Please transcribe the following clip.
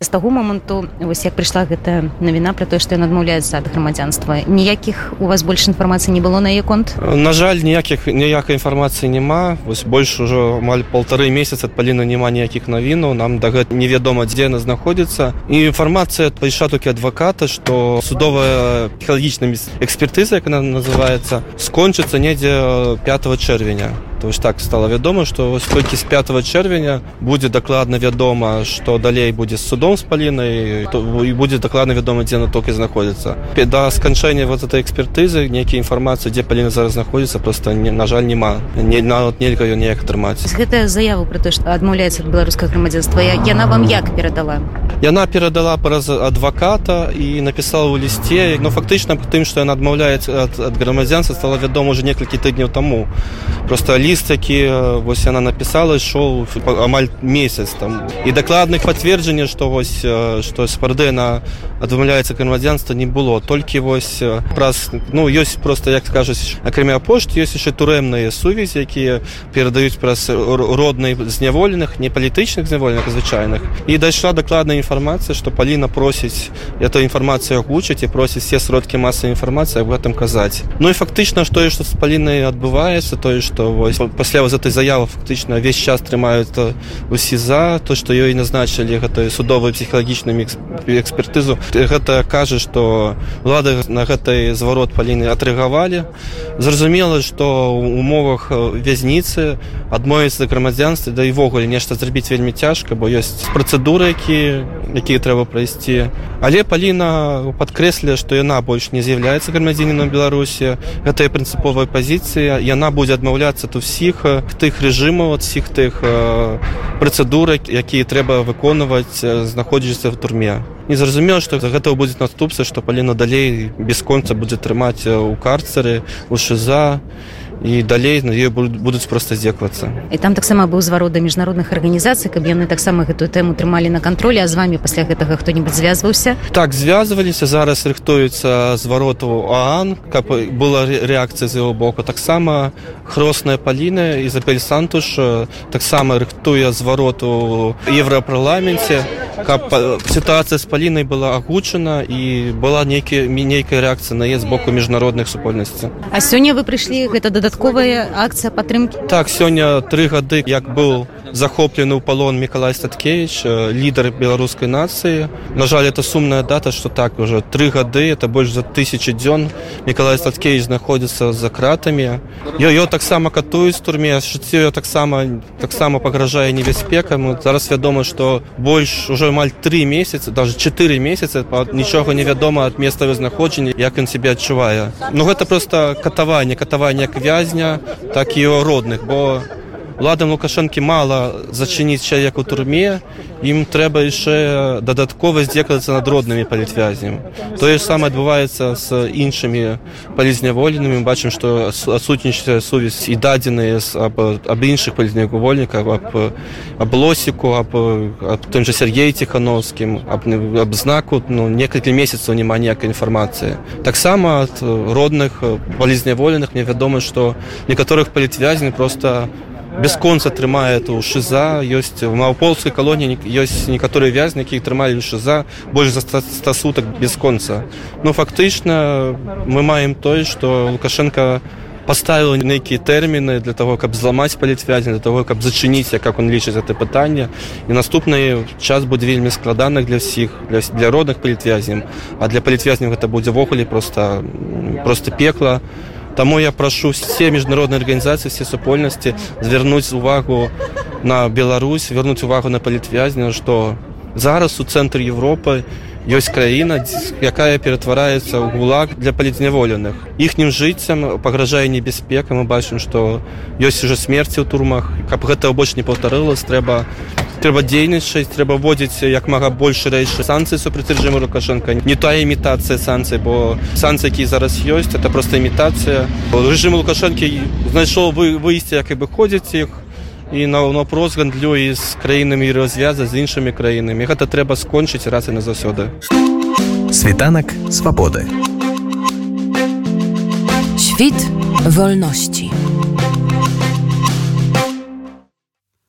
З таго моманту вось як прыйшла гэта навіна пра тое што ён адмаўляецца ад грамадзянства ніякіх у вас больш інфармацыі не было на яе конт? На жаль ніякіх ніякай інфармацыі няма. Вось больш ужо амаль полторы месяца паліна няма ніякіх навінаў нам да гэта невядома дзе яна знаходзіцца. І інфармацыя пайшла толькі адваката што судовая псіхалагічнымі экспертыза як она называется скончыцца недзе 5 чэрвеня то ж так стало вядома што вось толькі з 5 чэрвеня будзе дакладна вядома што далей будзе судом з палінай і будзе дакладна вядома дзе на толькі знаходзіцца да сканчэння вот этой экспертызы нейкія інфармацыі дзе паліна зараз знаходзіцца просто не на жаль няма не нават нельга ён неяк атрымаць гэтая заяву про то што адмаўляецца ад беларускага грамадзянства яна вам як перадала яна перадала праз адваката і напісала ў лісце но фактычна тым што яна адмаўляецца ад, ад грамадзянства стала вядома уже некалькі тыдняў таму просто ліст які вось яна напісала ішоў амаль месяц там. І дакладных пацверджання што вось што спардэна адмаўляецца грамадзянства не было. Толькі вось праз ну ёсць просто як скажуць акрамя пошт ёсць яшчэ турэмныя сувязі якія перадаюць праз роднай зняволеных не палітычных зняволеных звычайных. І дайшла дакладная інфармацыя што паліна просіць эту інфармацыю агучыць і просіць все сродкі масавай інфармацыі аб гэтым казаць ну і фактычна што тое што з палінай адбываецца тое што вось пасля вось этой заявы фактычна весь час трымаюць у сеза то што ёй назначылі гэтую судовую псіхалагічную экспертызу гэта кажа што лады на гэтай зварот паліны атрыгавалі зразумела што ў умовах вязніцы адмовіцца грамадзянства да івогуле нешта зрабіць вельмі цяжка бо ёсць працэдуры які якія трэба прайсці але паліна падкрэслі што яна больш не з'яўляецца грамадзінінам беларусі гэтая прынцыповая пазіцыя яна будзе адмаўляцца ад усіх тых рэжымаў ад усіх тых працэдурак якія трэба выконваць знаходзіцца в турме незразумела што за гэта будзе наступства што паліна далей бясконца будзе трымаць у карцары у шыза і далей на ёй будуць проста здзеквацца і там таксама быў зварот да міжнародных арганізацый каб яны таксама гэтую тэму трымалі на кантролі а з вами пасля гэтага хто-нибудь звязваўся. Так звязваліся зараз рыхтуецца звароту аан каб была рэакцыя з яго боку. Таксама хросная паліна і запель сантуш таксама рыхтуе звароту еўрапарламенце каб сітуацыя з палінай была агучана і была нейкі нейкая рэакцыя на е з боку міжнародных супольнасці а сёння вы прыйшлі гэта да дадатковая акцыя падтрымки так сёння тры гады як быў захоплены ў палон мікалай статкевич лідар беларускай нацыі на жаль это сумная дата что так уже тры гады это больш за тысячи дзён мікалай статкевич знаходзіцца за кратамі ё таксама катуюць турме жыццё таксама таксама пагражае небяспекам зараз вядома что больш уже амаль три месяцы даже четыре месяцы нічога не вядома ад месцавы знаходжання як ён себе адчувае ну гэта просто катаванне катаванне як вязня так і родных бо ладам лукашэнкі мала зачыніць чалавек у турме ім трэба яшчэ дадаткова здзекацца над роднымі палітвязням тое ж самае адбываецца з іншымі палізняволенымі бачым што адсутнічае сувязь і дадзеныя аб, аб іншых палізнявольніках аб, аб лосіку аб, аб тым жа Сергей ціхановскім аб, аб знаку ну, некалькі месяцаў няма ніякай інфармацыі таксама ад родных палізняволеных мне вядома што некаторых палітвязень просто бясконца трымае эту шыза ёсць в маўполскай калоніі ёсць некаторыя вязні якія трымалі шыза больш за ста сутак бясконца но фактычна мы маем тое што лукашенко поставил нейкія тэрміны для того каб зламаць палітвязень для того каб зачыніць как он лічыць это пытанне і наступны час будзе вельмі складаных для всіх для, для родных палітвязням а для палітвязняў гэта будзе ввогуле просто просто пекла то Таму я прашу все міжнародныя арганізацыі все супольнасці звярнуць увагу на Беларусь вярнуць увагу на палітвязня што зараз у цэнтры Европы ёсць краіна якая ператвараецца ў гулак для палітзняволеных іхнім жыццям пагражае небяспека мы бачым што ёсць уже смерці ў турмах каб гэта больш не паўтарылась трэба трэба дзейнічаць трэба вводзіць як мага больш рэйшы санкцыі супраць рэжыму лукашенко не тая імітацыя санкцыі бо санкцыі які зараз ёсць это просто імітацыя. Рэжым лукашэнкі знайшоў вы выйсці як і бы ходзіць іх і на напрос гандлю і з краінамі развяза з іншымі краінамі. Гэта трэба скончыць раз і назаўсёды. Світанак свабоды. Świt wolności.